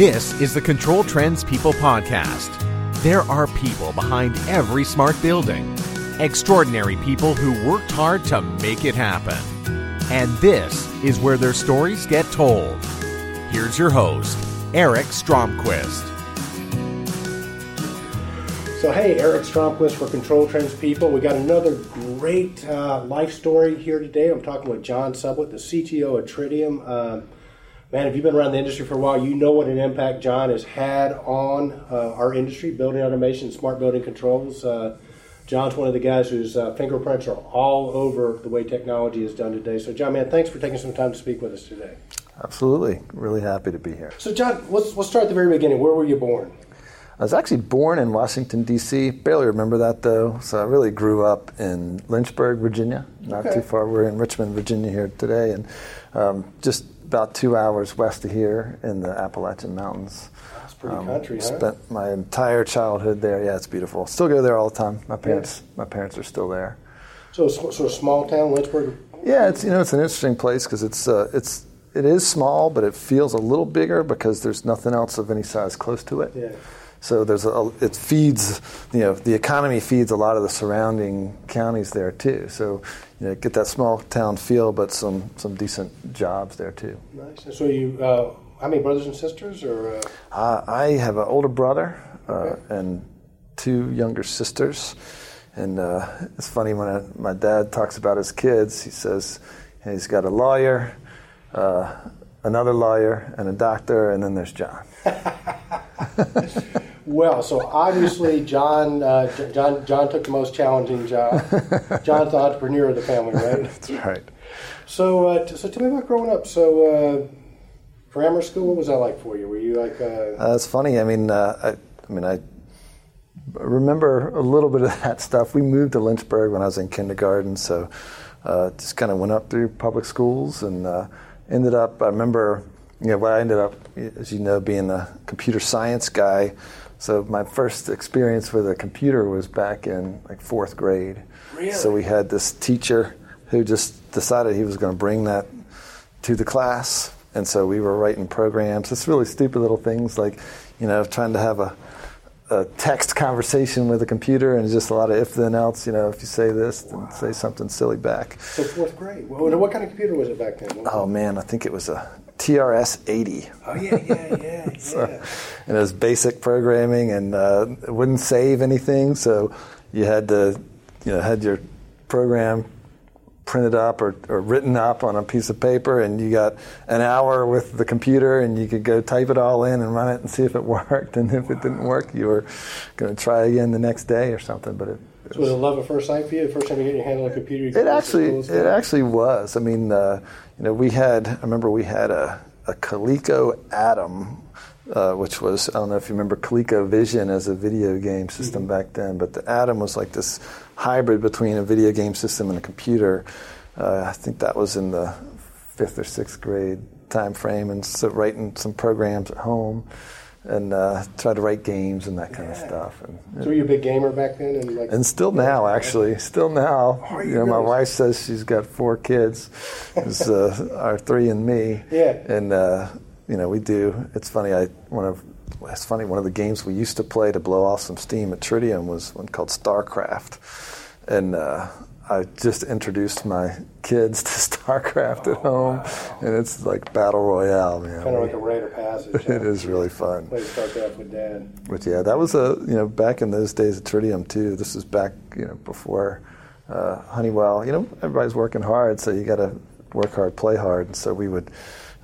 This is the Control Trends People Podcast. There are people behind every smart building, extraordinary people who worked hard to make it happen. And this is where their stories get told. Here's your host, Eric Stromquist. So, hey, Eric Stromquist for Control Trends People. We got another great uh, life story here today. I'm talking with John Sublett, the CTO of Tridium. Um, man, if you've been around the industry for a while, you know what an impact John has had on uh, our industry, building automation, smart building controls. Uh, John's one of the guys whose uh, fingerprints are all over the way technology is done today. So, John, man, thanks for taking some time to speak with us today. Absolutely. Really happy to be here. So, John, let's, let's start at the very beginning. Where were you born? I was actually born in Washington, D.C. Barely remember that, though. So I really grew up in Lynchburg, Virginia, not Okay. too far. We're in Richmond, Virginia here today, and um, just about two hours west of here in the Appalachian Mountains. It's pretty Um, country, huh? Spent my entire childhood there. Yeah, it's beautiful. Still go there all the time. My parents, my parents are still there. So, sort of small town, Lynchburg. Yeah, it's you know it's an interesting place because it's uh, it's it is small, but it feels a little bigger because there's nothing else of any size close to it. Yeah. So there's a, it feeds, you know, the economy feeds a lot of the surrounding counties there too. So, you know, get that small town feel, but some some decent jobs there too. Nice. And so you, uh, how many brothers and sisters, or uh, Uh, I have an older brother uh, and two younger sisters, and uh, it's funny when I, my dad talks about his kids. He says he's got a lawyer, uh, another lawyer, and a doctor, and then there's John. well? So obviously, John, uh, John, John took the most challenging job. John's the entrepreneur of the family, right? That's right. So, uh, t- so tell me about growing up. So, uh, grammar school, what was that like for you? Were you like, uh, Uh, it's funny. I mean, uh, I, I mean, I remember a little bit of that stuff. We moved to Lynchburg when I was in kindergarten, so uh, just kind of went up through public schools and uh, ended up. I remember, you know, what I ended up, as you know, being a computer science guy. So my first experience with a computer was back in like fourth grade. Really? So we had this teacher who just decided he was going to bring that to the class. And so we were writing programs, just really stupid little things like, you know, trying to have a, a text conversation with a computer and just a lot of if then else, you know, if you say this, then say something silly back. so fourth grade? What, what kind of computer was it back then? What- Oh man, I think it was a TRS 80. Oh, yeah, yeah, yeah, So, yeah. and it was basic programming and uh, it wouldn't save anything, so you had to, you know, had your program printed up or, or written up on a piece of paper, and you got an hour with the computer, and you could go type it all in and run it and see if it worked, and if it didn't work, you were going to try again the next day or something. But it, it was it love at first sight for you? The first time you get your hand on a computer? you it actually, it actually was. I mean, uh, you know, we had. I remember we had a, a Coleco Adam, uh, which was I don't know if you remember Coleco Vision as a video game system back then, but the Adam was like this hybrid between a video game system and a computer. Uh, I think that was in the fifth or sixth grade time frame, and so writing some programs at home. And uh, try to write games and that kind of stuff. And So were you a big gamer back then? And, like, and still now, actually, still now. Are you you know, my wife says she's got four kids. It's uh, our three and me. Yeah. And uh, you know, we do. It's funny. I one of it's funny. One of the games we used to play to blow off some steam at Tridium was one called StarCraft, and. I just introduced my kids to StarCraft at home, and it's like battle royale, man. kind of like a rite of passage. it is really fun. Start that with dad. But yeah, that was a you know back in those days of Tridium too. This was back you know before uh, Honeywell. You know everybody's working hard, so you got to work hard, play hard. And so we would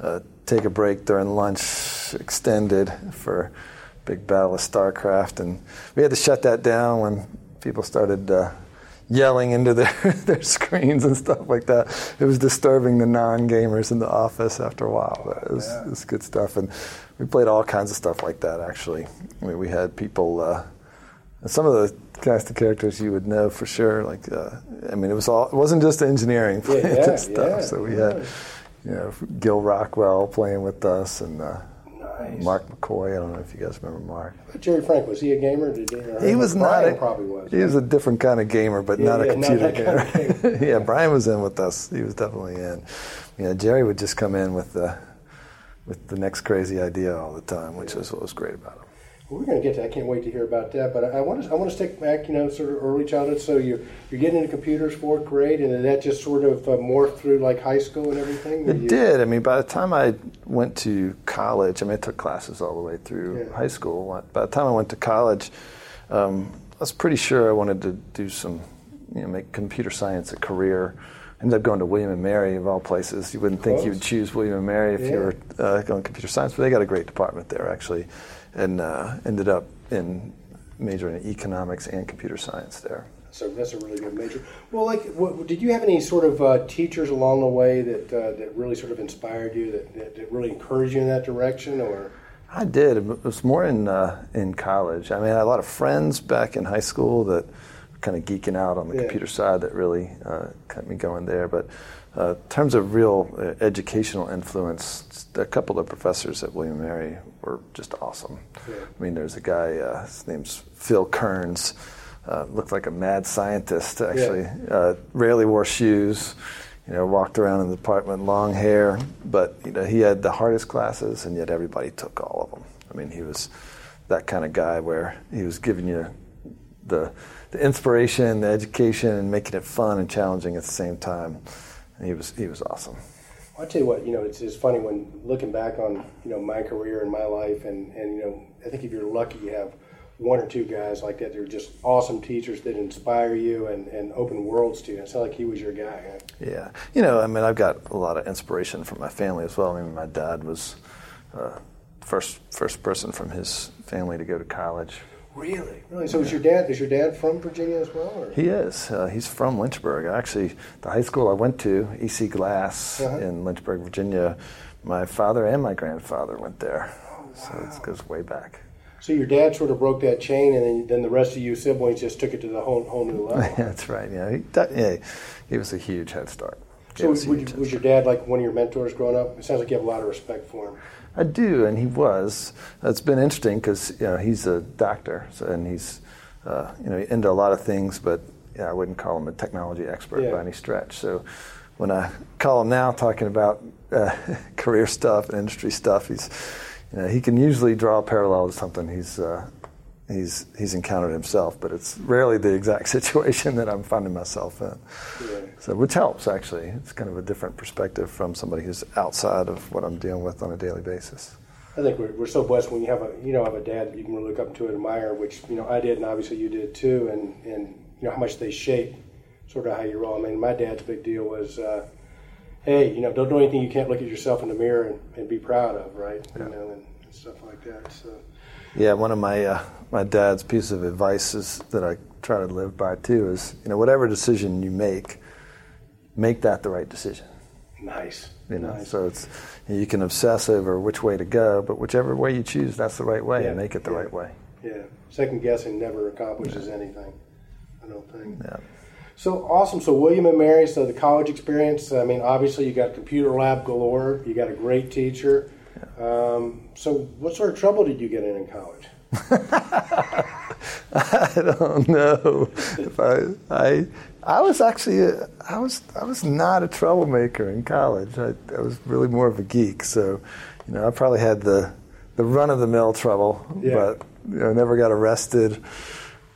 uh, take a break during lunch, extended for big battle of StarCraft, and we had to shut that down when people started. Uh, Yelling into their, their screens and stuff like that. It was disturbing the non gamers in the office after a while, but it was, it was good stuff. And we played all kinds of stuff like that, actually. I mean, we had people, uh, some of the cast of characters you would know for sure. Like, uh, I mean, it was all, it wasn't just engineering Yeah, playing yeah, this stuff. yeah, so we yeah. had, you know, Gil Rockwell playing with us and uh, Nice. Mark McCoy. I don't know if you guys remember Mark. But Jerry Frank, was he a gamer? Did he, or- He was not. Brian A, probably was. He was a different kind of gamer, but Yeah, not a yeah, not computer kind of gamer. yeah, Brian was in with us. He was definitely in. You know, Jerry would just come in with the with the next crazy idea all the time, which is what was great about him. Well, we're going to get to. I can't wait to hear about that. But I, I want to. I want to stick back. You know, sort of early childhood. So you're you're getting into computers fourth grade, and then that just sort of uh, morphed through like high school and everything. It you, did. I mean, by the time I went to college, I mean, I took classes all the way through Yeah. high school. By the time I went to college, um, I was pretty sure I wanted to do some, you know, make computer science a career. Ended up going to William and Mary of all places. You wouldn't think you would choose William and Mary if Yeah. you were uh, going computer science, but they got a great department there actually, and uh, ended up in majoring in economics and computer science there. So that's a really good major. Well, like, what, did you have any sort of uh, teachers along the way that uh, that really sort of inspired you, that, that, that really encouraged you in that direction, or? I did. It was more in uh, in college. I mean, I had a lot of friends back in high school that were kind of geeking out on the Yeah. computer side that really uh, kept me going there. But uh, in terms of real uh, educational influence, a couple of professors at William Mary were just awesome. Yeah. I mean, there's a guy. Uh, his name's Phil Kearns. Uh, looked like a mad scientist. Actually, uh, rarely wore shoes. You know, walked around in the department, long hair. But you know, he had the hardest classes, and yet everybody took all of them. I mean, he was that kind of guy where he was giving you the the inspiration, the education, and making it fun and challenging at the same time. He was he was awesome. I tell you what, you know, it's, it's funny when looking back on you know my career and my life, and and you know, I think if you're lucky, you have one or two guys like that. They're just awesome teachers that inspire you and, and open worlds to you. It sounds like he was your guy. Huh? Yeah, you know, I mean, I've got a lot of inspiration from my family as well. I mean, my dad was uh, first first person from his family to go to college. Really, really. So is your dad? Is your dad from Virginia as well? Or? He is. Uh, he's from Lynchburg. Actually, the high school I went to, EC Glass Uh-huh. in Lynchburg, Virginia, my father and my grandfather went there. So it goes way back. So your dad sort of broke that chain, and then, then the rest of you siblings just took it to the whole whole new level. That's right. Yeah, he, that, yeah, he was a huge head start. So Gave was, would you, was your dad like one of your mentors growing up? It sounds like you have a lot of respect for him. I do, and he was. It's been interesting because you know he's a doctor, so, and he's uh, you know into a lot of things, but yeah, I wouldn't call him a technology expert Yeah. by any stretch. So when I call him now talking about uh, career stuff and industry stuff, he's you know he can usually draw a parallel to something he's. Uh, He's he's encountered himself, but it's rarely the exact situation that I'm finding myself in. Yeah. So, which helps actually. It's kind of a different perspective from somebody who's outside of what I'm dealing with on a daily basis. I think we're, we're so blessed when you have a you know have a dad that you can really look up to and admire, which you know I did, and obviously you did too, and and you know how much they shape sort of how you roll. I mean, my dad's big deal was, uh, hey, you know, don't do anything you can't look at yourself in the mirror and, and be proud of, right? You know, and, and stuff like that. So Yeah, one of my uh, my dad's piece of advice is that I try to live by too is you know whatever decision you make, make that the right decision. nice. You know, nice. so it's you can obsess over which way to go, but whichever way you choose, that's the right way, Yeah, and make it the yeah. right way. yeah, second guessing never accomplishes anything. I don't think. Yeah. So awesome. So William and Mary, so the college experience. I mean, obviously you got computer lab galore. You got a great teacher. Um, so what sort of trouble did you get in in college? I don't know if I I I was actually a, I was I was not a troublemaker in college. I, I was really more of a geek. So, you know, I probably had the the run of the mill trouble, Yeah. but you know, never got arrested,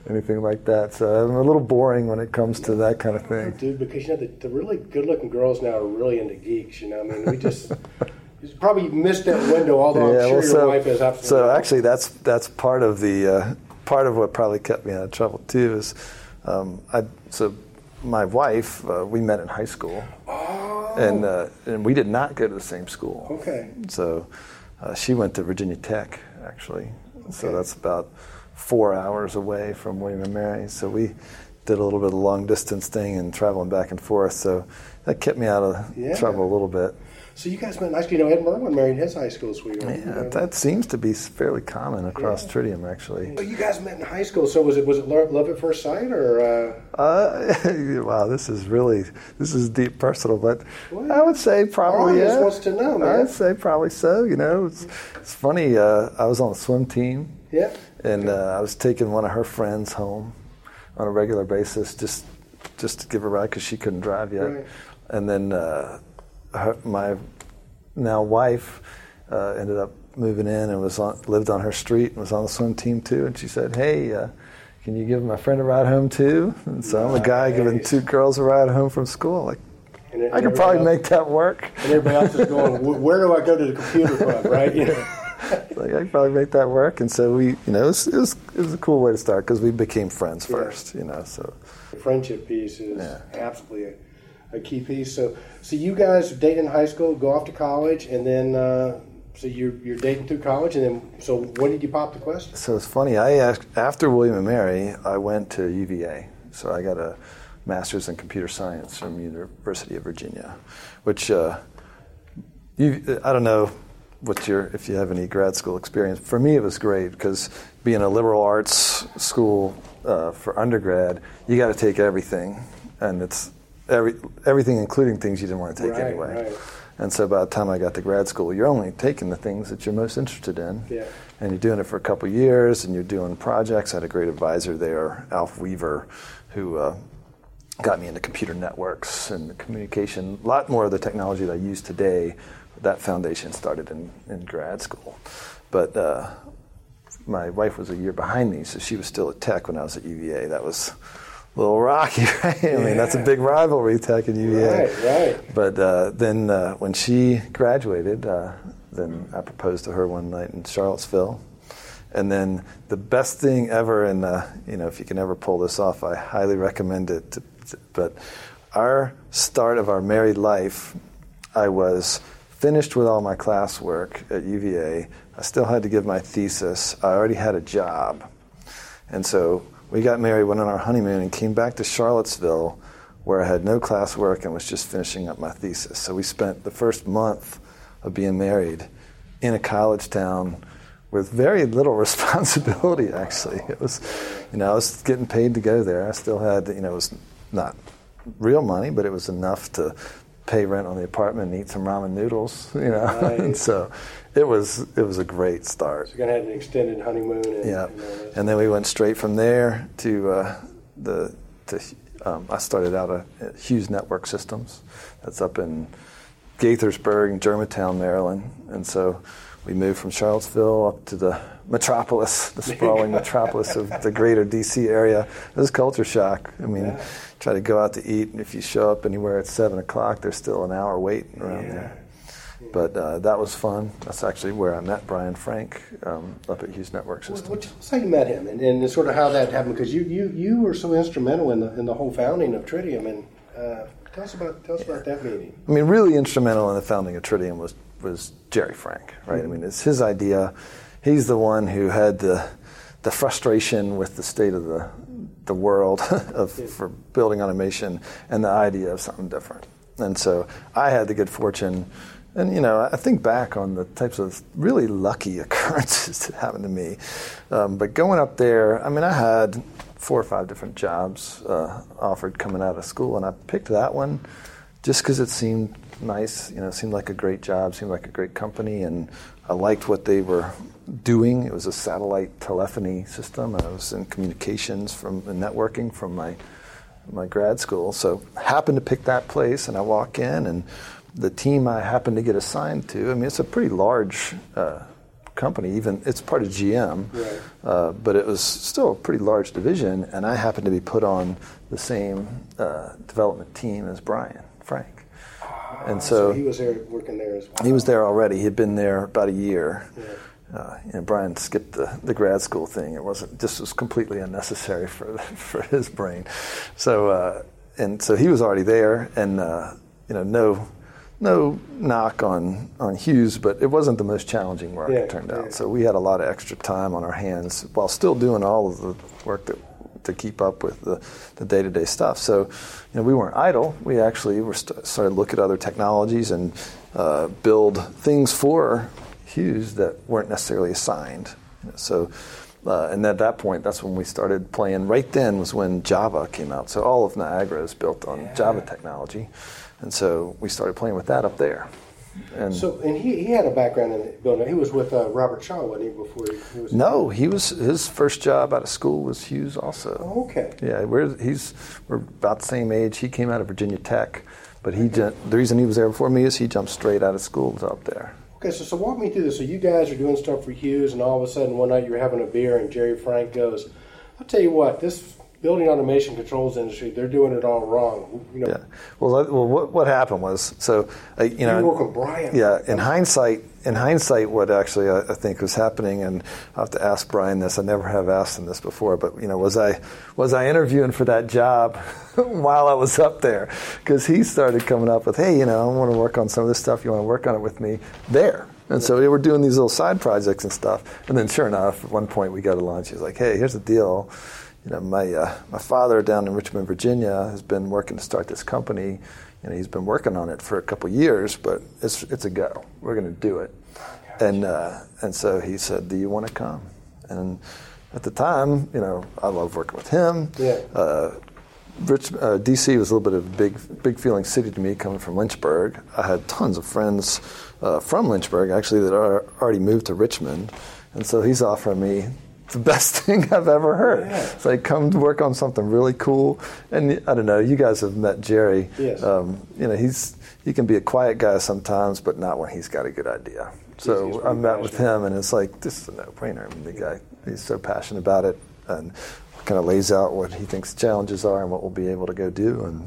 anything like that. So I'm a little boring when it comes to that kind of thing. Dude, because you know the, the really good-looking girls now are really into geeks. You know, I mean, we just you probably missed that window. Although I'm sure your wife is so actually, that's that's part of the uh, part of what probably kept me out of trouble too. Is um, I so my wife uh, we met in high school, Oh. and uh, and we did not go to the same school. Okay. So uh, she went to Virginia Tech actually. So that's about four hours away from William and Mary. So we did a little bit of long distance thing and traveling back and forth. So that kept me out of Yeah. trouble a little bit. So you guys met. Actually, you know, Ed Merwin married his high school sweetheart. you Yeah, know. that seems to be fairly common across Yeah. Tridium, actually. So you guys met in high school. So was it was it love at first sight or? Uh, Uh, wow, this is really this is deep personal, but Well, I would say probably audience yeah. wants to know, man. I'd say probably so. You know, it's it's funny. Uh, I was on the swim team, yeah. and uh, I was taking one of her friends home on a regular basis, just just to give her a ride because she couldn't drive yet. Right. And then uh, her, my now wife uh, ended up moving in and was on, lived on her street and was on the swim team too. And she said, "Hey, uh, can you give my friend a ride home too?" And so I'm a guy giving two girls a ride home from school. Like, I could probably everybody make that work. And everybody else is going, where do I go to the computer club, right? You know? like I could probably make that work. And so we, you know, it was it was, it was a cool way to start because we became friends Yeah. first. You know, so The friendship piece is Yeah. absolutely a, a key piece. So, so you guys date in high school, go off to college, and then uh, so you're you're dating through college, and then so when did you pop the question? So it's funny. I asked, after William and Mary, I went to UVA. So I got a master's in computer science from University of Virginia, which uh, you, I don't know what your if you have any grad school experience. For me, it was great because being a liberal arts school uh, for undergrad, you got to take everything, and it's every everything, including things you didn't want to take Right, anyway. right. And so by the time I got to grad school, you're only taking the things that you're most interested in. Yeah. And you're doing it for a couple years and you're doing projects. I had a great advisor there, Alf Weaver, who uh, got me into computer networks and communication. A lot more of the technology that I use today, that foundation started in, in grad school. But uh, my wife was a year behind me, so she was still at Tech when I was at UVA. That was little rocky, right? I mean, that's a big rivalry, Tech and UVA. Right, right. But uh, then uh, when she graduated, uh, then I proposed to her one night in Charlottesville. And then the best thing ever, and uh, you know, if you can ever pull this off, I highly recommend it. To, to- but our start of our married life, I was finished with all my classwork at UVA. I still had to give my thesis. I already had a job. And so we got married, went on our honeymoon, and came back to Charlottesville where I had no classwork and was just finishing up my thesis. So we spent the first month of being married in a college town with very little responsibility, actually. It was, you know, I was getting paid to go there. I still had, you know, it was not real money, but it was enough to pay rent on the apartment and eat some ramen noodles, you know. Right. and so it was it was a great start. So you're gonna have an extended honeymoon. And, Yeah, and and then we went straight from there to uh, the to. Um, I started out at Hughes Network Systems. That's up in Gaithersburg, Germantown, Maryland, and so we moved from Charlottesville up to the metropolis, the sprawling metropolis of the greater DC area. It was culture shock. I mean, Yeah. try to go out to eat, and if you show up anywhere at seven o'clock, there's still an hour wait around Yeah. there. But uh, that was fun. That's actually where I met Brian Frank um, up at Hughes Network Systems. what, tell us how you met him and, and sort of how that happened because you, you, you were so instrumental in the, in the whole founding of Tridium and uh, tell us about tell us about that meeting. I mean, really instrumental in the founding of Tridium was was Jerry Frank, right? I mean, it's his idea. He's the one who had the the frustration with the state of the the world of for building automation and the idea of something different. And so I had the good fortune. And you know, I think back on the types of really lucky occurrences that happened to me. Um, but going up there, I mean, I had four or five different jobs uh, offered coming out of school, and I picked that one just because it seemed nice. You know, seemed like a great job, seemed like a great company, and I liked what they were doing. It was a satellite telephony system, I was in communications from and networking from my my grad school. So happened to pick that place, and I walk in, and the team I happened to get assigned to. I mean, it's a pretty large. Uh, company even it's part of gm Right. uh, but it was still a pretty large division, and I happened to be put on the same uh, development team as Brian. And so, he was there working there as well. he was there already. He had been there about a year. Yeah. Uh, you know, Brian skipped the, the grad school thing. It wasn't just was completely unnecessary for for his brain. So uh, and so he was already there, and uh, you know, no no knock on on Hughes, but it wasn't the most challenging work. Yeah, it turned out. So we had a lot of extra time on our hands while still doing all of the work that to keep up with the, the day-to-day stuff. So, you know, we weren't idle. We actually were st- started to look at other technologies and uh, build things for Hughes that weren't necessarily assigned. So, uh, and at that point, that's when we started playing. Right then was when Java came out. So all of Niagara is built on Java technology, and so we started playing with that up there. And So, and he, he had a background in building. He was with uh, Robertshaw, wasn't he, before he, he was? no, he was his first job out of school was Hughes also. Oh, okay. Yeah, we're he's we're about the same age. He came out of Virginia Tech, but he the reason he was there before me is he jumped straight out of school to up there. Okay, so, so walk me through this. So you guys are doing stuff for Hughes, and all of a sudden one night you're having a beer, and Jerry Frank goes, "I'll tell you what, this building automation controls industry, they're doing it all wrong." You know, Yeah. Well, that- well, what, what happened was so uh, you know. you work with Brian. Yeah, in hindsight, in hindsight, what actually I, I think was happening, and I have to ask Brian this. I never have asked him this before, but you know, was I was I interviewing for that job while I was up there? Because he started coming up with, hey, you know, I want to work on some of this stuff. You want to work on it with me there? And so we were doing these little side projects and stuff. And then, sure enough, at one point we go to lunch. He's like, hey, here's the deal. You know, my uh, my father down in Richmond, Virginia, has been working to start this company. You know, he's been working on it for a couple years, but it's it's a go. We're going to do it. And uh, and so he said, "Do you want to come?" And at the time, you know, I love working with him. Yeah. Uh, Rich, uh, DC was a little bit of a big, big feeling city to me coming from Lynchburg. I had tons of friends uh, from Lynchburg actually that are already moved to Richmond, and so he's offering me the best thing I've ever heard. Yeah. It's like come to work on something really cool. And I don't know, you guys have met Jerry. Yes. Um, you know, he's he can be a quiet guy sometimes, but not when he's got a good idea. So I met with him, and it's like this is a no-brainer. I mean, the guy he's so passionate about it, and kind of lays out what he thinks the challenges are and what we'll be able to go do. And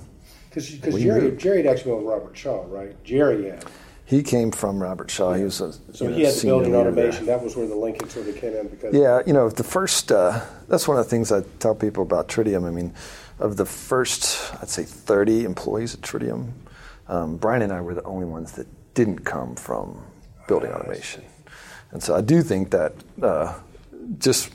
Because Jerry. Jerry had actually been with Robertshaw, right? Jerry had. He came from Robertshaw. He was a So you know, he had the building there. automation. That was where the linkage sort of came in because Yeah, you know, the first, uh, that's one of the things I tell people about Tridium. I mean, of the first, I'd say 30 employees at Tridium, um, Brian and I were the only ones that didn't come from building automation. And so I do think that uh, just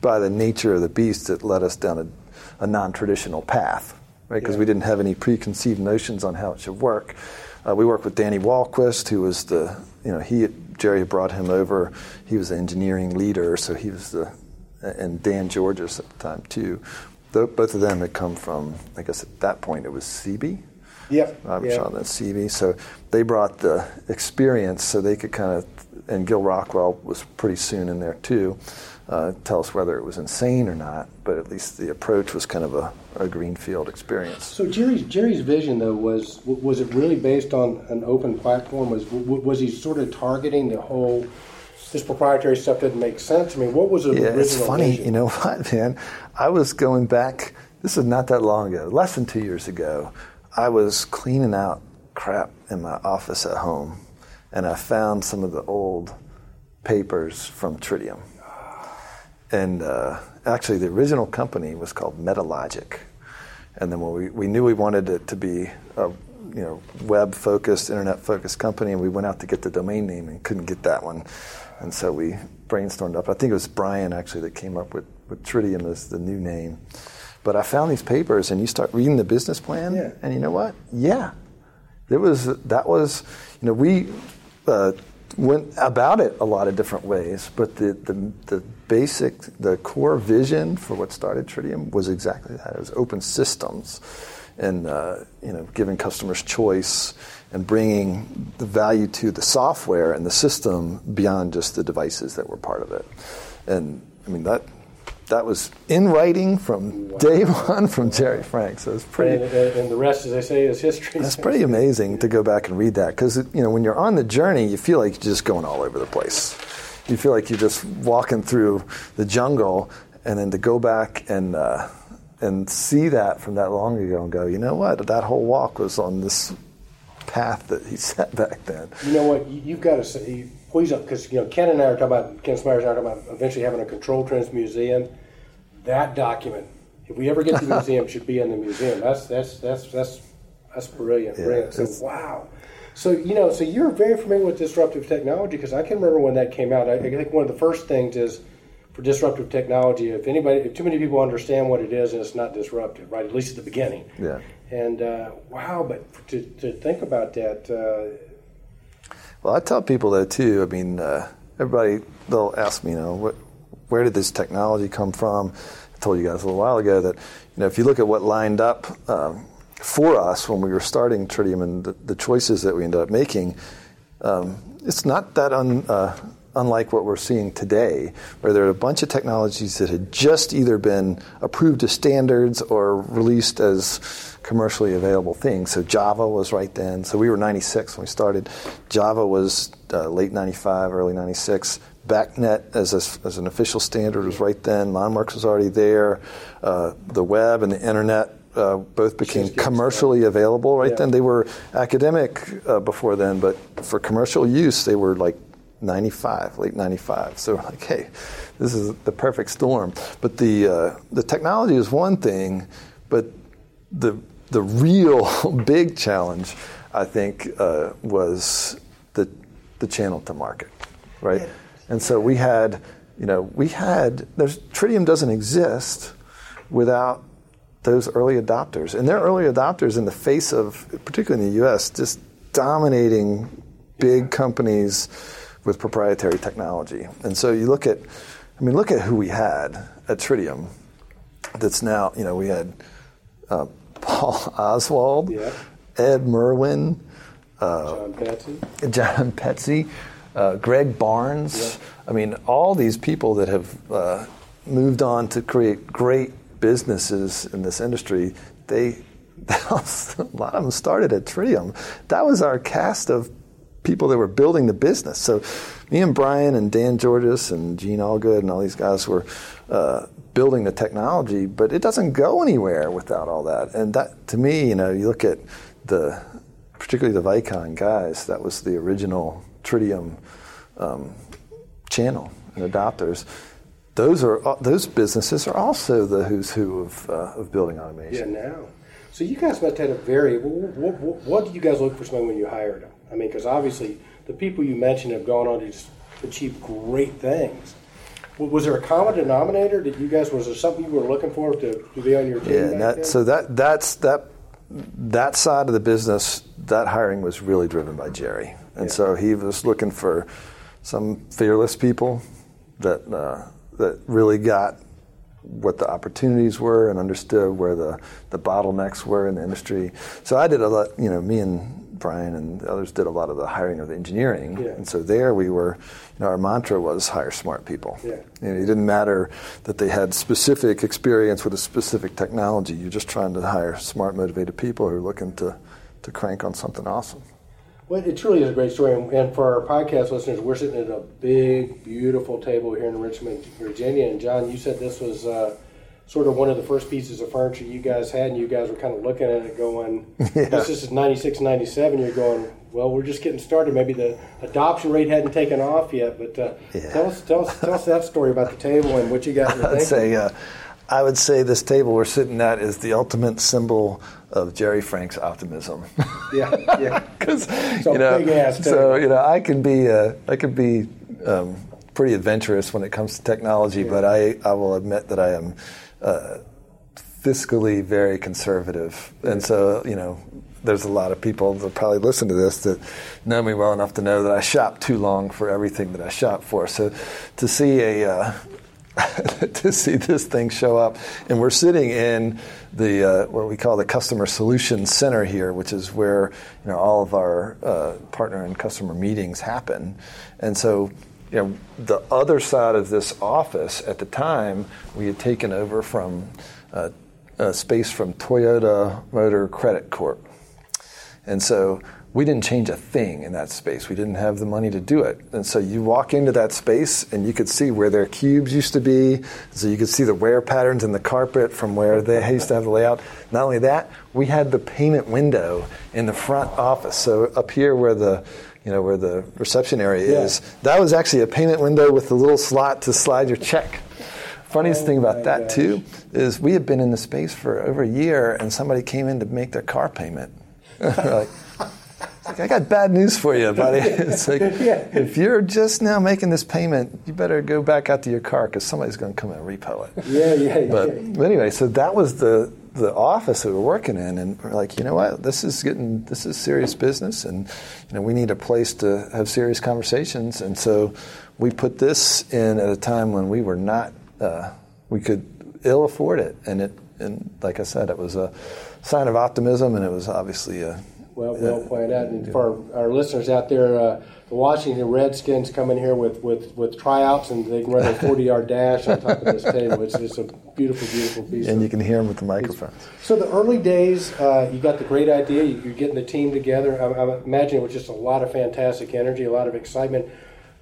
by the nature of the beast, it led us down a, a non traditional path, right? Because Yeah. we didn't have any preconceived notions on how it should work. Uh, we worked with Danny Walquist, who was the, you know, he Jerry had brought him over. He was the engineering leader, so he was the, and Dan Georges at the time too. Tho- Both of them had come from, I guess at that point it was CB. Yep. Robert yeah. Shaw and CB. So they brought the experience so they could kind of, and Gil Rockwell was pretty soon in there too, uh, tell us whether it was insane or not, but at least the approach was kind of a, a greenfield experience. So Jerry's Jerry's vision though was was it really based on an open platform? Was was he sort of targeting the whole this proprietary stuff didn't make sense? I mean, what was the Yeah, it's funny. vision? You know what, man? I was going back. This is not that long ago, less than two years ago. I was cleaning out crap in my office at home, and I found some of the old papers from Tridium. And uh, actually, the original company was called Metalogic. And then when we, we knew we wanted it to be a you know web focused, internet focused company, and we went out to get the domain name and couldn't get that one. And so we brainstormed up. I think it was Brian actually that came up with, with Tridium as the new name. But I found these papers, and you start reading the business plan, Yeah. and you know what? Yeah, there was that was you know we uh, went about it a lot of different ways, but the, the the basic the core vision for what started Tridium was exactly that. It was open systems, and uh, you know giving customers choice and bringing the value to the software and the system beyond just the devices that were part of it. And I mean that. That was in writing from day one from Jerry Frank, so it's pretty. and, and, and the rest, as they say, is history. That's pretty amazing to go back and read that because you know when you're on the journey, you feel like you're just going all over the place. You feel like you're just walking through the jungle, and then to go back and uh, and see that from that long ago and go, you know what? That whole walk was on this path that he set back then. You know what? You, you've got to say, please, because you know Ken and I are talking about Ken Smyers and I are talking about eventually having a control trends museum. That document, if we ever get to the museum, should be in the museum. That's that's that's that's that's brilliant. Yeah, brilliant. So wow. So you know, so you're very familiar with disruptive technology because I can remember when that came out. I, I think one of the first things is for disruptive technology. If anybody, if too many people understand what it is, and it's not disruptive, right? At least at the beginning. Yeah. And uh, wow, but to, to think about that, uh, Well, I tell people that too. I mean, uh, everybody they'll ask me, you know, what, where did this technology come from? I told you guys a little while ago that you know if you look at what lined up um, for us when we were starting Tridium and the, the choices that we ended up making, um, it's not that un, uh, unlike what we're seeing today, where there are a bunch of technologies that had just either been approved as standards or released as commercially available things. So Java was right then. So we were 96 when we started. Java was uh, late 95, early 96. BACnet as, a, as an official standard was right then. LonWorks was already there. Uh, the web and the internet uh, both became commercially available right yeah. then. They were academic uh, before then, but for commercial use, they were like 95, late 95. So like, hey, this is the perfect storm. But the uh, the technology is one thing, but the the real big challenge, I think, uh, was the the channel to market, right? Yeah. And so we had, you know, we had. There's Tridium doesn't exist without those early adopters, and they're early adopters in the face of, particularly in the U.S., just dominating big companies with proprietary technology. And so you look at, I mean, look at who we had at Tridium. That's now, you know, we had uh, Paul Oswald, yeah. Ed Merwin, uh, John Petze, John uh, Greg Barnes. Yeah. I mean, all these people that have uh, moved on to create great businesses in this industry, they a lot of them started at Tridium. That was our cast of people that were building the business. So me and Brian and Dan Georges and Gene Allgood and all these guys were uh, building the technology, but it doesn't go anywhere without all that. And that, to me, you know, you look at the, particularly the Vykon guys, that was the original Tridium um, channel and adopters. Those are uh, those businesses are also the who's who of, uh, of building automation. Yeah, now. So you guys must have had a very. What, what, what did you guys look for somebody when you hired them? I mean, because obviously the people you mentioned have gone on to achieve great things. Was there a common denominator that you guys was there something you were looking for to, to be on your team? Yeah, that, so that that's that that side of the business. That hiring was really driven by Jerry, and yeah. so he was looking for some fearless people that uh, that really got what the opportunities were and understood where the, the bottlenecks were in the industry. So I did a lot, you know, me and Brian and others did a lot of the hiring of the engineering. Yeah. And so there we were, you know, our mantra was hire smart people. Yeah. You know, it didn't matter that they had specific experience with a specific technology. You're just trying to hire smart, motivated people who are looking to, to crank on something awesome. Well, it truly is a great story. And for our podcast listeners, we're sitting at a big, beautiful table here in Richmond, Virginia. And John, you said this was uh, sort of one of the first pieces of furniture you guys had, and you guys were kind of looking at it going, yeah. this is 96, 97. You're going, well, we're just getting started. Maybe the adoption rate hadn't taken off yet, but uh, yeah. tell, us, tell, us, tell us that story about the table and what you guys were I'd thinking. Say, uh, I would say this table we're sitting at is the ultimate symbol of Jerry Frank's optimism. yeah, yeah. Because you know, so you know, I can be uh, I can be um, pretty adventurous when it comes to technology, yeah. but I I will admit that I am uh, fiscally very conservative, and so you know, there's a lot of people that probably listen to this that know me well enough to know that I shop too long for everything that I shop for. So to see a uh, to see this thing show up, and we're sitting in the uh, what we call the customer solutions center here, which is where you know all of our uh, partner and customer meetings happen, and so you know, the other side of this office at the time, we had taken over from uh, a space from Toyota Motor Credit Corp. And so we didn't change a thing in that space. We didn't have the money to do it. And so you walk into that space and you could see where their cubes used to be. So you could see the wear patterns in the carpet from where they used to have the layout. Not only that, we had the payment window in the front office. So up here where the you know, where the reception area yeah. is, that was actually a payment window with a little slot to slide your check. Funniest oh thing about that gosh. too is we had been in the space for over a year, and somebody came in to make their car payment. like, like, I got bad news for you, buddy. It's like yeah. if you're just now making this payment, you better go back out to your car because somebody's going to come and repo it. Yeah, yeah, yeah. But anyway, so that was the the office that we're working in, and we're like, you know what, this is getting this is serious business, and you know we need a place to have serious conversations, and so we put this in at a time when we were not uh, we could ill afford it, and it and like I said, it was a sign of optimism, and it was obviously a Well, well pointed out. And for our, our listeners out there, uh, the Washington Redskins come in here with, with, with tryouts and they can run a 40 yard dash on top of this table. It's just a beautiful, beautiful piece. And you can hear them with the microphones. So the early days, uh, you got the great idea. You're getting the team together. I, I imagine it was just a lot of fantastic energy, a lot of excitement.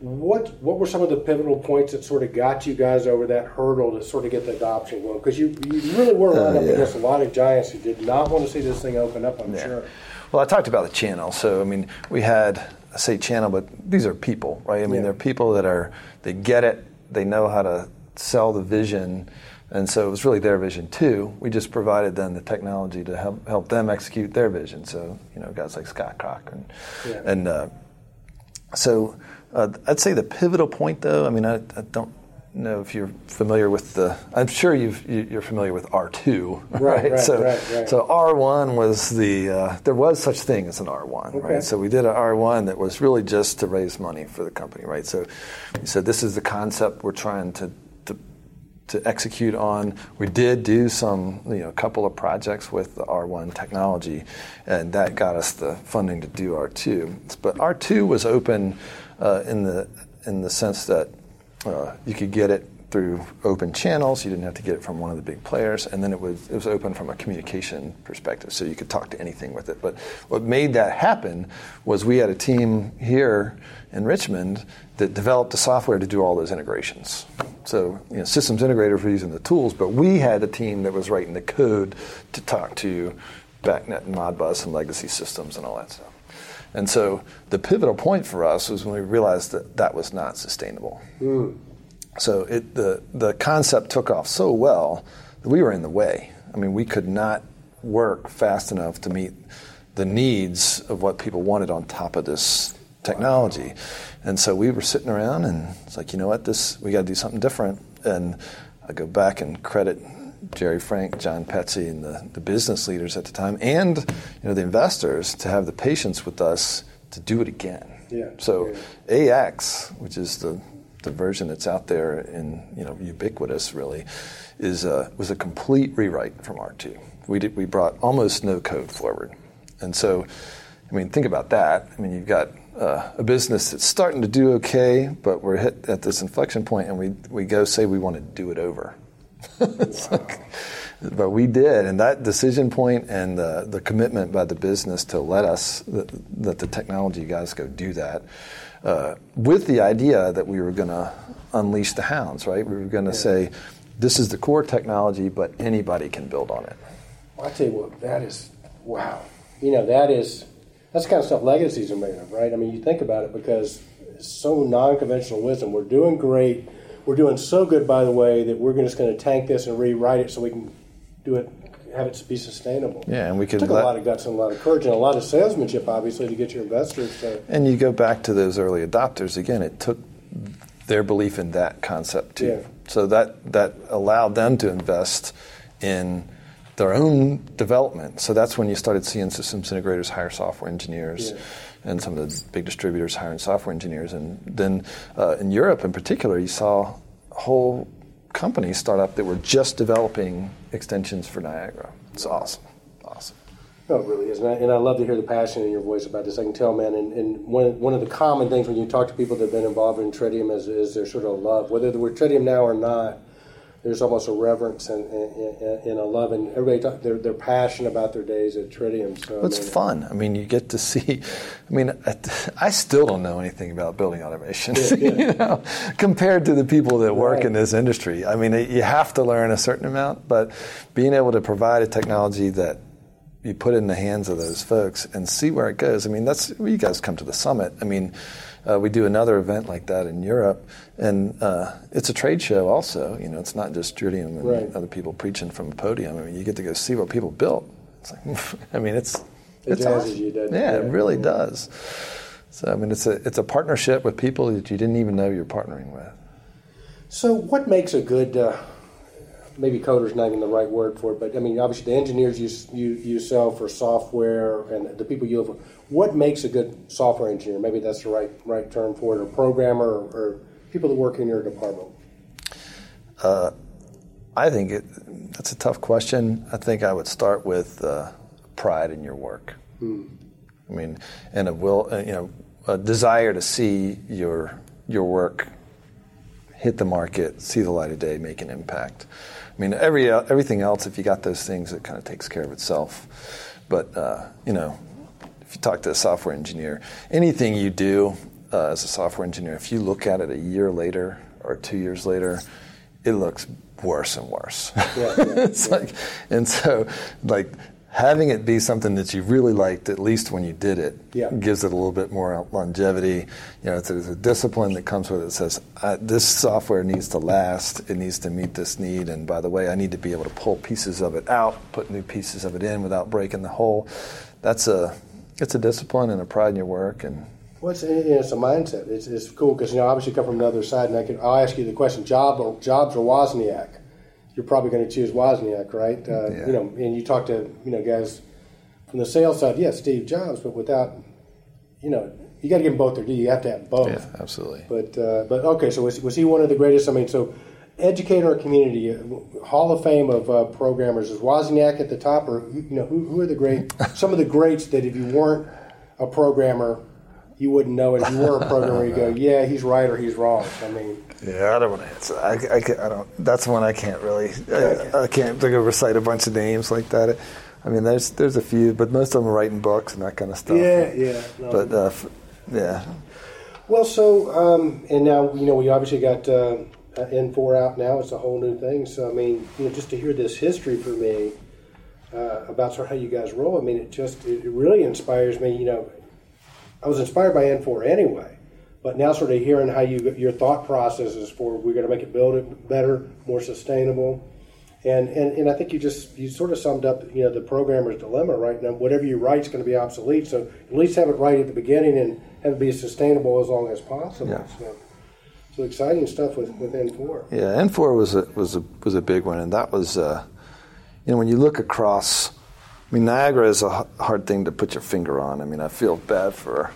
What what were some of the pivotal points that sort of got you guys over that hurdle to sort of get the adoption going? Because you, you really were running Uh, up yeah. against a lot of giants who did not want to see this thing open up. I'm Yeah. sure. Well, I talked about the channel. So, I mean, we had, I say channel, but these are people, right? I mean, Yeah. they're people that are, they get it, they know how to sell the vision. And so it was really their vision too. We just provided them the technology to help, help them execute their vision. So, you know, guys like Scott Cochran. Yeah. And uh, so uh, I'd say the pivotal point, though, I mean, I, I don't know if you're familiar with the, I'm sure you've, you- you're familiar with R2, Right, right, so, right, right. so R1 was the, uh, there was such thing as an R1, Okay. right? So we did an R1 that was really just to raise money for the company, right? So we said, this is the concept we're trying to, to, to execute on. We did do some, you know, a couple of projects with the R1 technology, and that got us the funding to do R2. But R2 was open uh, in the in the sense that uh, you could get it through open channels. You didn't have to get it from one of the big players, and then it was it was open from a communication perspective, so you could talk to anything with it. But what made that happen was we had a team here in Richmond that developed the software to do all those integrations. So you know, systems integrators were using the tools, but we had a team that was writing the code to talk to BACnet and Modbus and legacy systems and all that stuff. And so the pivotal point for us was when we realized that that was not sustainable. Hmm. So it, the, the concept took off so well that we were in the way. I mean, we could not work fast enough to meet the needs of what people wanted on top of this technology. And so we were sitting around and it's like, you know what, this we got to do something different. And I go back and credit Jerry Frank, John Petze, and the, the business leaders at the time, and you know the investors to have the patience with us to do it again. Yeah, So yeah. AX, which is the the version that's out there and you know ubiquitous really, is a, was a complete rewrite from R2. We did we brought almost no code forward, and so I mean think about that. I mean you've got uh, a business that's starting to do okay, but we're hit at this inflection point, and we we go say we want to do it over. It's like- but we did, and that decision point and the, the commitment by the business to let us, that, the technology guys go do that, uh, with the idea that we were going to unleash the hounds, right? We were going to say, this is the core technology, but anybody can build on it. Well, I tell you what, that is wow. You know, that is that's the kind of stuff legacies are made of, right? I mean, you think about it because it's so non-conventional wisdom. We're doing great. We're doing so good, by the way, that we're just going to tank this and rewrite it so we can do it, have it be sustainable. Yeah, and we could It took let- a lot of guts and a lot of courage and a lot of salesmanship, obviously, to get your investors to. And you go back to those early adopters again. It took their belief in that concept too. Yeah. So that that allowed them to invest in their own development. So that's when you started seeing systems integrators hire software engineers, Yeah. And some of the big distributors hiring software engineers. And then uh, in Europe, in particular, you saw whole companies start up that were just developing extensions for Niagara. It's awesome, awesome. No, it really is, and I, and I love to hear the passion in your voice about this. I can tell, man. And, and one one of the common things when you talk to people that have been involved in Tridium is, is their sort of love, whether we're Tridium now or not. There's almost a reverence and, and, and- a love, and everybody talk, they're they're passionate about their days at Tridium. So I It's mean, fun. I mean, you get to see. I mean, I, I still don't know anything about building automation, Yeah, yeah. you know, compared to the people that work Right. in this industry. I mean, you have to learn a certain amount, but being able to provide a technology that you put in the hands of those folks and see where it goes. I mean, that's you guys come to the summit. I mean, uh, we do another event like that in Europe, and uh, it's a trade show also. You know, it's not just Tridium and Right. other people preaching from a podium. I mean, you get to go see what people built. It's like, I mean, it's It it's awesome. you, yeah, Yeah. it really does. So I mean, it's a it's a partnership with people that you didn't even know you're partnering with. So, what makes a good, uh, maybe coder's not even the right word for it, but I mean, obviously the engineers you, you, you sell for software and the people you have, for. What makes a good software engineer? Maybe that's the right right term for it, or programmer, or, or people that work in your department. I think it, that's a tough question. I think I would start with uh, pride in your work. I mean, and a will, uh, you know, a desire to see your your work hit the market, see the light of day, make an impact. I mean, every uh, everything else, if you got those things, it kind of takes care of itself. But uh, you know, if you talk to a software engineer, anything you do uh, as a software engineer, if you look at it a year later or two years later, it looks worse and worse. Yeah, yeah, it's yeah. like, and so like having it be something that you really liked, at least when you did it, yeah. gives it a little bit more longevity. You know, there's a discipline that comes with it that says, this software needs to last, it needs to meet this need, and by the way, I need to be able to pull pieces of it out, put new pieces of it in without breaking the whole. That's a, it's a discipline and a pride in your work, and well, it's, it's a mindset. It's, it's cool because you know obviously come from another side, and I can I'll ask you the question: job or jobs or Wozniak? You're probably going to choose Wozniak, right? Uh, yeah. You know, and you talk to you know guys from the sales side, yes, yeah, Steve Jobs, but without, you know, you got to give them both their due. You have to have both. Yeah, absolutely. But uh, but okay, so was, was he one of the greatest? I mean, so educate our community. Uh, Hall of Fame of uh, programmers is Wozniak at the top, or you know, who, who are the great? some of the greats that if you weren't a programmer, you wouldn't know it. If you were a programmer, you go, yeah, he's right or he's wrong. I mean. Yeah, I don't want to answer. I, I, I don't. That's one I can't really. I, I can't think of recite a bunch of names like that. I mean, there's there's a few, but most of them are writing books and that kind of stuff. Yeah, yeah. No. But uh, yeah. Well, so um, and now you know we obviously got uh, N4 out now. It's a whole new thing. So I mean, you know, just to hear this history for me uh, about sort of how you guys roll. I mean, it just it really inspires me. You know, I was inspired by N4 anyway but now, sort of hearing how you your thought process is for we're going to make it build it better, more sustainable, and, and and I think you just you sort of summed up you know the programmer's dilemma right now. Whatever you write is going to be obsolete, so at least have it right at the beginning and have it be sustainable as long as possible. Yeah. So, so exciting stuff with, with N4. Yeah, N4 was a was a was a big one, and that was uh, you know when you look across. I mean, Niagara is a hard thing to put your finger on. I mean, I feel bad for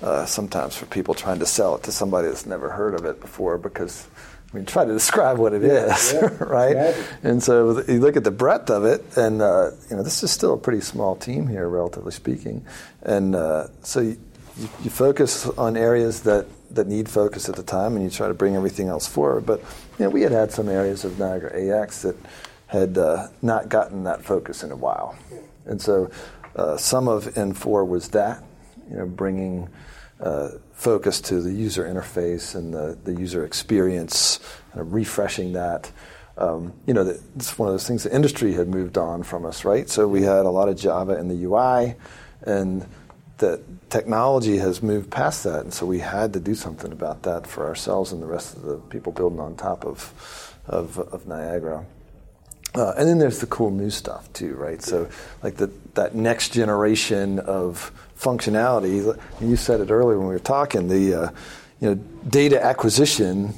uh, sometimes for people trying to sell it to somebody that's never heard of it before because I mean, try to describe what it yeah, is, yeah, right? And so you look at the breadth of it, and uh, you know this is still a pretty small team here, relatively speaking. And uh, so you, you, focus on areas that, that need focus at the time, and you try to bring everything else forward. But you know, we had had some areas of Niagara AX that had uh, not gotten that focus in a while, yeah. And so uh, some of N4 was that, you know, bringing uh, focus to the user interface and the, the user experience, kind of refreshing that. Um, you know, it's one of those things the industry had moved on from us, right? So we had a lot of Java in the UI, and the technology has moved past that, and so we had to do something about that for ourselves and the rest of the people building on top of, of, of Niagara. Uh, and then there's the cool new stuff too, right? So, like the, that next generation of functionality. You said it earlier when we were talking. The uh, you know data acquisition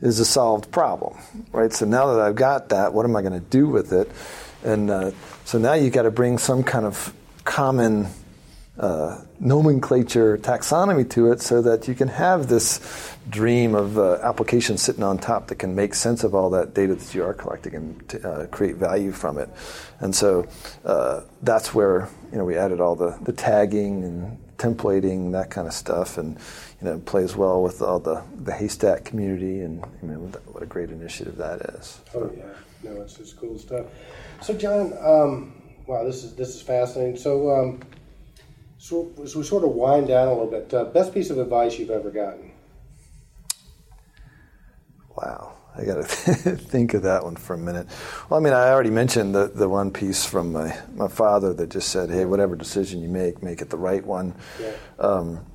is a solved problem, right? So now that I've got that, what am I going to do with it? And uh, so now you've got to bring some kind of common uh, nomenclature taxonomy to it so that you can have this dream of uh, application sitting on top that can make sense of all that data that you are collecting and t- uh, create value from it. And so uh, that's where you know we added all the, the tagging and templating that kind of stuff, and you know plays well with all the the Haystack community, and you know what a great initiative that is. Oh yeah, no, it's just cool stuff. So John, um, wow, this is this is fascinating. So. Um, so, as we sort of wind down a little bit, uh, best piece of advice you've ever gotten? Wow, I got to think of that one for a minute. Well, I mean, I already mentioned the, the one piece from my, my father that just said, hey, whatever decision you make, make it the right one. Yeah. Um,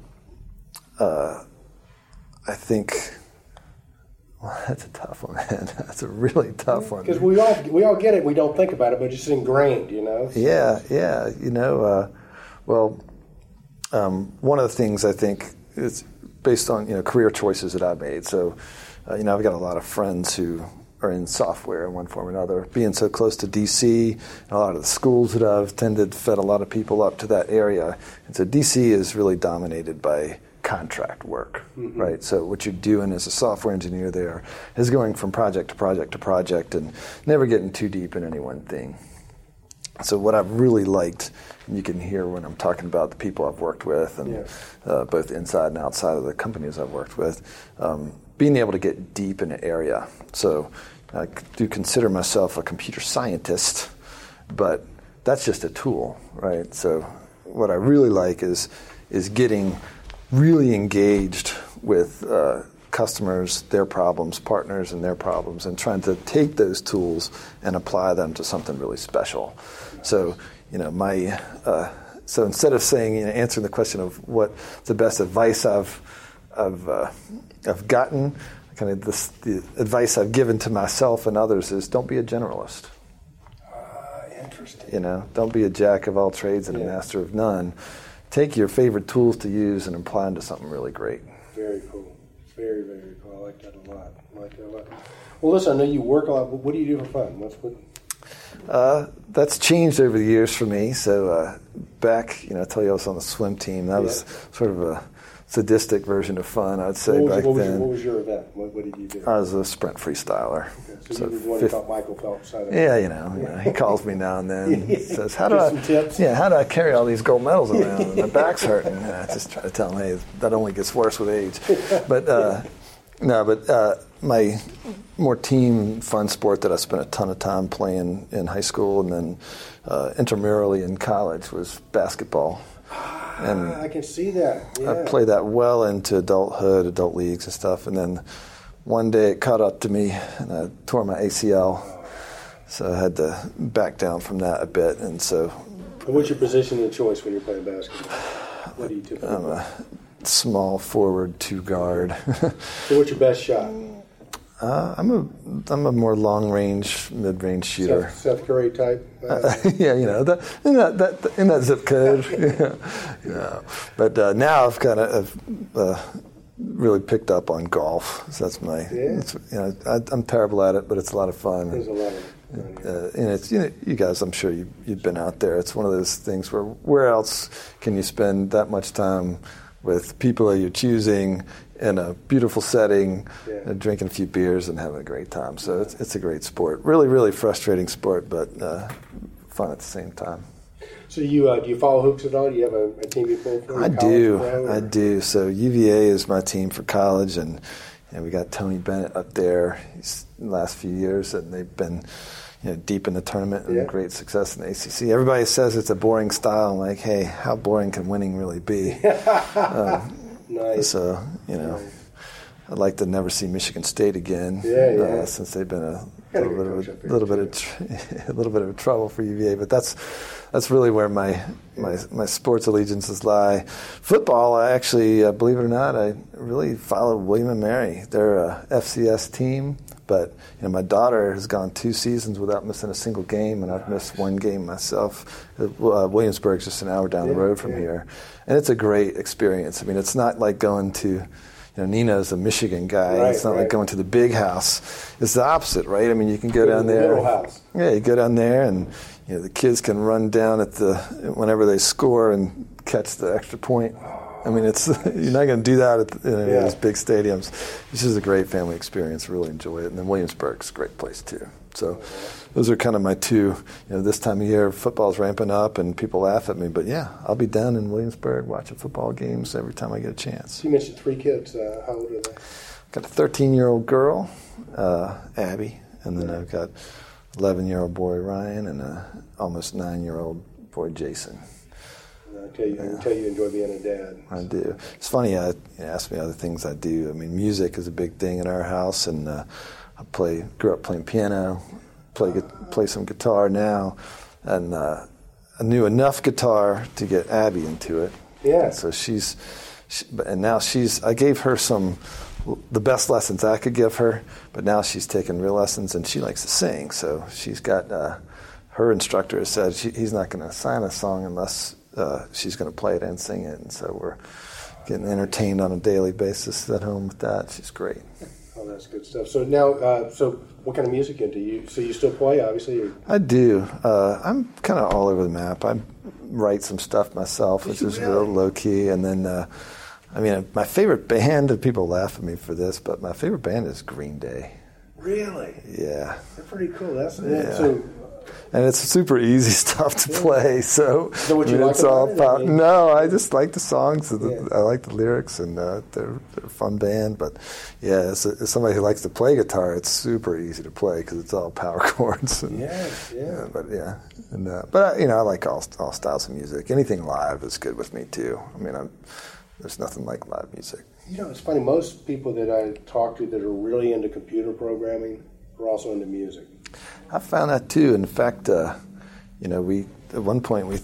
uh, I think. Well, that's a tough one, man. That's a really tough one. Because we all we all get it. We don't think about it, but it's ingrained, you know. So. Yeah, yeah. You know, uh, well, um, one of the things I think is based on you know career choices that I've made. So, uh, you know, I've got a lot of friends who are in software in one form or another. Being so close to DC, and a lot of the schools that I've tended fed a lot of people up to that area, and so DC is really dominated by contract work, mm-hmm. right? So what you're doing as a software engineer there is going from project to project to project and never getting too deep in any one thing. So what I've really liked, and you can hear when I'm talking about the people I've worked with, and Yeah. uh, both inside and outside of the companies I've worked with, um, being able to get deep in an area. So I do consider myself a computer scientist, but that's just a tool, right? So what I really like is is getting really engaged with uh, customers, their problems, partners, and their problems, and trying to take those tools and apply them to something really special. So, you know, my uh, so instead of saying, you know, answering the question of what the best advice I've I've uh, I've gotten, kind of this, the advice I've given to myself and others is don't be a generalist. Uh, interesting. You know, don't be a jack of all trades and a master of none. Take your favorite tools to use and apply them to something really great. Very cool. Very, very cool. I like that a lot. I like that a lot. Well, listen, I know you work a lot. What do you do for fun? What's what? Uh, that's changed over the years for me. So uh, back, you know, I tell you I was on the swim team. That was sort of a sadistic version of fun, I'd say What was, back what, was your, then. what was your event? What, what did you do? I was a sprint freestyler. so, So you were the one fifth- who taught Michael Phelps. Yeah, you know, you know, he calls me now and then. He says, "How do I? some tips. Yeah, how do I carry all these gold medals around? And my back's hurting." And I just try to tell him, "Hey, that only gets worse with age." But uh, no, but uh, my more team fun sport that I spent a ton of time playing in high school and then uh, intramurally in college was basketball. And Ah, I can see that. Yeah. I played that well into adulthood, adult leagues and stuff, and then one day it caught up to me, and I tore my ACL, so I had to back down from that a bit, and so And what's your position and choice when you're playing basketball? What do you typically I'm a small forward, two guard. So what's your best shot? Uh, I'm a I'm a more long range, mid range shooter. Seth, Seth Curry type. Uh, yeah, you know, that, in that, that in that zip code. yeah. yeah. But uh, now I've kind of uh, really picked up on golf. So that's my. Yeah. You know, I, I'm terrible at it, but it's a lot of fun. there's a lot of. Uh, and it's you know you guys I'm sure you you've been out there. It's one of those things where where else can you spend that much time with people that you're choosing in a beautiful setting, Yeah. uh, drinking a few beers and having a great time. So it's it's a great sport. Really really frustrating sport, but uh, fun at the same time. So do you uh, do you follow hoops at all? Do you have a, a team you pull for? I do. pro, I do. So UVA is my team for college, and and we got Tony Bennett up there he's, the last few years, and they've been you know deep in the tournament and Yeah. great success in the ACC. Everybody says it's a boring style. I'm like, hey, how boring can winning really be? Nice. so you know. I'd like to never see Michigan State again, Yeah, yeah. Uh, since they've been a little bit of a little bit of tr- a little bit of trouble for UVA. But that's that's really where my my my sports allegiances lie. Football, I actually, uh, believe it or not, I really follow William and Mary. They're a FCS team, but you know my daughter has gone two seasons without missing a single game, and I've missed one game myself. Uh, Williamsburg's just an hour down the road from yeah. here, and it's a great experience. I mean, it's not like going to you know, Nina's a Michigan guy. Right, it's not right. like going to the big house. It's the opposite, right? I mean, you can go Go down the there. little house. Yeah, you go down there, and you know the kids can run down at the whenever they score and catch the extra point. I mean, it's you're not going to do that at the, in any Yeah. of those big stadiums. This is a great family experience. Really enjoy it, and then Williamsburg's a great place too. So, those are kind of my two. You know, this time of year, football's ramping up, and people laugh at me, but yeah, I'll be down in Williamsburg watching football games every time I get a chance. You mentioned three kids. Uh, how old are they? I've Got a 13 year old girl, uh, Abby, and then I've got 11 year old boy Ryan and a almost nine year old boy Jason. And I tell you, I can tell you enjoy being a dad. I do. It's funny. I, you ask me other things I do. I mean, music is a big thing in our house, and uh, I play. Grew up playing piano, play play some guitar now, and uh, I knew enough guitar to get Abby into it. Yeah. So she's, she, and now she's. I gave her some, the best lessons I could give her, but now she's taking real lessons, and she likes to sing. So she's got. Uh, her instructor has said she, he's not going to sign a song unless uh, she's going to play it and sing it, and so we're getting entertained on a daily basis at home with that. She's great. Oh, that's good stuff. So now, uh, so what kind of music do you? So you still play, obviously. Or, I do. Uh, I'm kind of all over the map. I write some stuff myself, which is really? real low key, and then. Uh, I mean, my favorite band, and people laugh at me for this, but my favorite band is Green Day. really? Yeah. They're pretty cool. That's Yeah. so. And it's super easy stuff to play. So, So I mean, like it's all about it? I mean- No, I just like the songs. and the- Yeah. I like the lyrics, and uh, they're, they're a fun band. But yeah, as, a, as somebody who likes to play guitar, it's super easy to play because it's all power chords. And, Yes, yeah. but yeah, and uh, but I, you know, I like all all styles of music. Anything live is good with me too. I mean, I'm, there's nothing like live music. You know, it's funny. Most people that I talk to that are really into computer programming are also into music. I found that too. In fact, uh, you know, we at one point we t-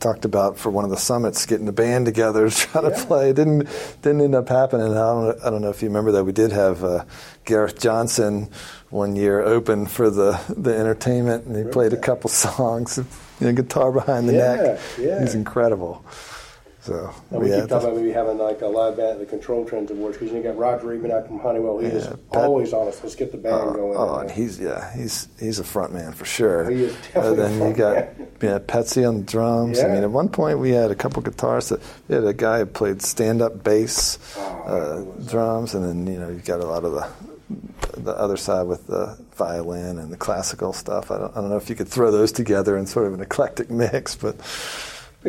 talked about for one of the summits getting the band together to try Yeah. to play. It didn't didn't end up happening. I don't, I don't know if you remember that we did have uh, Gareth Johnson one year open for the the entertainment, and he played a couple songs. You know, guitar behind the Yeah, neck. yeah. He's incredible. So And we yeah, keep talking about maybe having like a live band at the Control Trends Awards because you got Roger Ebert out from Honeywell. He is Yeah, Pat- always on us. Let's get the band going. Oh, and he's yeah, he's he's a front man for sure. He is Uh, definitely a then you got man. yeah, Petze on the drums. I mean, at one point we had a couple guitars. That, we had a guy who played stand-up bass, Oh, uh, drums, and then you know you got a lot of the the other side with the violin and the classical stuff. I don't, I don't know if you could throw those together in sort of an eclectic mix, but.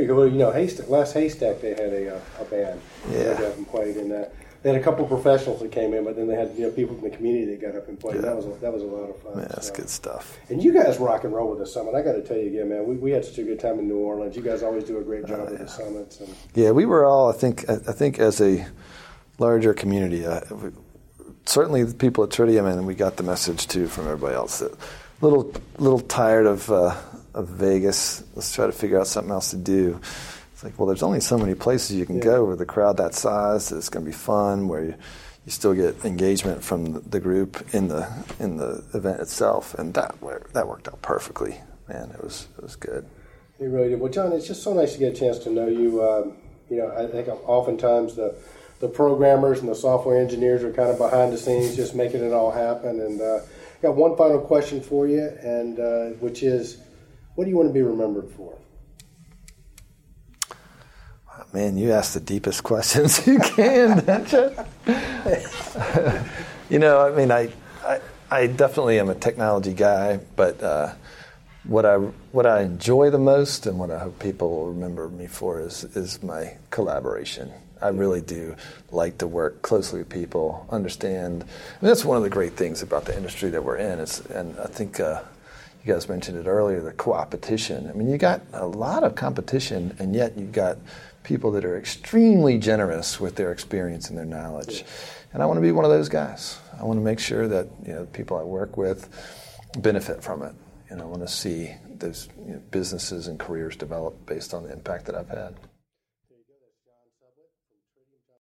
Well, you know, Haystack, last Haystack they had a, uh, a band. Yeah. They got up and played, and uh, they had a couple of professionals that came in, but then they had you know people from the community that got up and played. Yeah. That was a, that was a lot of fun. yeah, that's so. good stuff. And you guys rock and roll with the summit. I got to tell you again, man. We, we had such a good time in New Orleans. You guys always do a great job with the summits. And Yeah, we were all. I think. I I think as a larger community, uh, we, certainly the people at Tridium, and we got the message too from everybody else that little little tired of uh, of Vegas. Let's try to figure out something else to do. It's like, well, there's only so many places you can Yeah. go with a crowd that size. It's going to be fun where you, you still get engagement from the, the group in the in the event itself, and that that worked out perfectly. Man, it was it was good. You really did. Well, John, it's just so nice to get a chance to know you. Um, you know, I think oftentimes the the programmers and the software engineers are kind of behind the scenes, just making it all happen. And uh, I got one final question for you, and uh, which is, what do you want to be remembered for? Man, you ask the deepest questions you can. don't you? you know, I mean, I, I, I definitely am a technology guy, but uh, what I what I enjoy the most and what I hope people will remember me for is is my collaboration. I really do like to work closely with people, understand. I mean, that's one of the great things about the industry that we're in. Is, and I think uh, you guys mentioned it earlier, the co-opetition. I mean, you got a lot of competition, and yet you've got people that are extremely generous with their experience and their knowledge. And I want to be one of those guys. I want to make sure that you know people I work with benefit from it. And I want to see those you know, businesses and careers develop based on the impact that I've had.